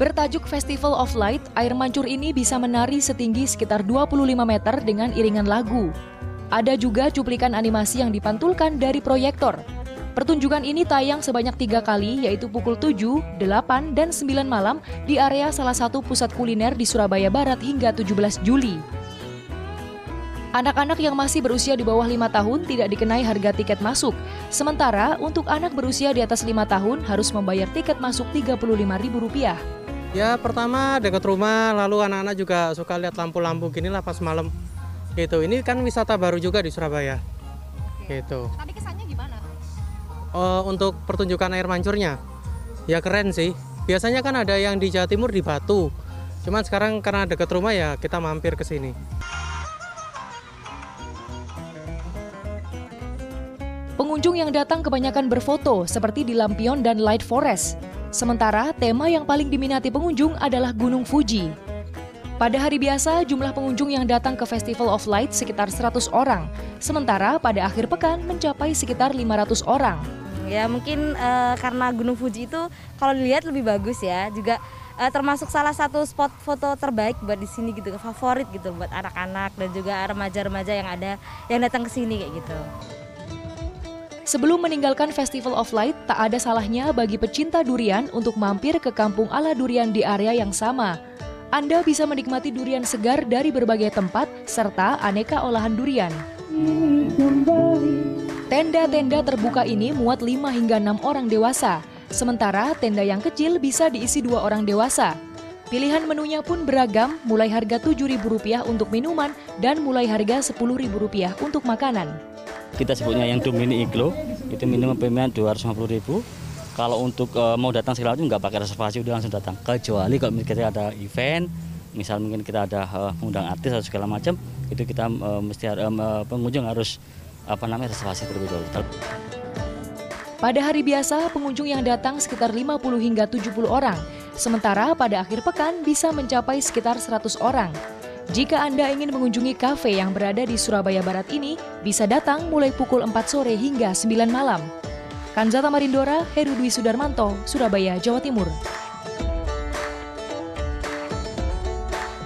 Bertajuk Festival of Light, air mancur ini bisa menari setinggi sekitar 25 meter dengan iringan lagu. Ada juga cuplikan animasi yang dipantulkan dari proyektor. Pertunjukan ini tayang sebanyak tiga kali, yaitu pukul 7, 8, dan 9 malam di area salah satu pusat kuliner di Surabaya Barat hingga 17 Juli. Anak-anak yang masih berusia di bawah lima tahun tidak dikenai harga tiket masuk. Sementara untuk anak berusia di atas lima tahun harus membayar tiket masuk Rp35.000. Ya pertama dekat rumah, lalu anak-anak juga suka lihat lampu-lampu gini lah pas malam. Gitu. Ini kan wisata baru juga di Surabaya. Gitu. Tadi kesannya gimana? Oh, untuk pertunjukan air mancurnya, ya keren sih. Biasanya kan ada yang di Jawa Timur di Batu. Cuman sekarang karena dekat rumah ya kita mampir ke sini. Pengunjung yang datang kebanyakan berfoto seperti di Lampion dan Light Forest. Sementara tema yang paling diminati pengunjung adalah Gunung Fuji. Pada hari biasa, jumlah pengunjung yang datang ke Festival of Light sekitar 100 orang. Sementara pada akhir pekan mencapai sekitar 500 orang. Ya mungkin eh, karena Gunung Fuji itu kalau dilihat lebih bagus ya. Juga eh, termasuk salah satu spot foto terbaik buat di sini gitu, favorit gitu buat anak-anak dan juga remaja-remaja yang ada yang datang ke sini kayak gitu. Sebelum meninggalkan Festival of Light, tak ada salahnya bagi pecinta durian untuk mampir ke kampung ala durian di area yang sama. Anda bisa menikmati durian segar dari berbagai tempat serta aneka olahan durian. Tenda-tenda terbuka ini muat 5 hingga 6 orang dewasa, sementara tenda yang kecil bisa diisi dua orang dewasa. Pilihan menunya pun beragam, mulai harga Rp7.000 untuk minuman dan mulai harga Rp10.000 untuk makanan. Kita sebutnya yang Domini Iglo. Itu minimum payment 250 ribu. Kalau untuk eh, mau datang segala macam nggak pakai reservasi udah langsung datang. Kecuali kalau kita ada event misal mungkin kita ada mengundang artis atau segala macam itu kita eh, mesti eh, pengunjung harus apa namanya reservasi terlebih dahulu. Pada hari biasa, pengunjung yang datang sekitar 50 hingga 70 orang, sementara pada akhir pekan bisa mencapai sekitar 100 orang. Jika Anda ingin mengunjungi kafe yang berada di Surabaya Barat ini, bisa datang mulai pukul 4 sore hingga 9 malam. Kanzata Marindora, Heru Dwi Sudarmanto, Surabaya, Jawa Timur.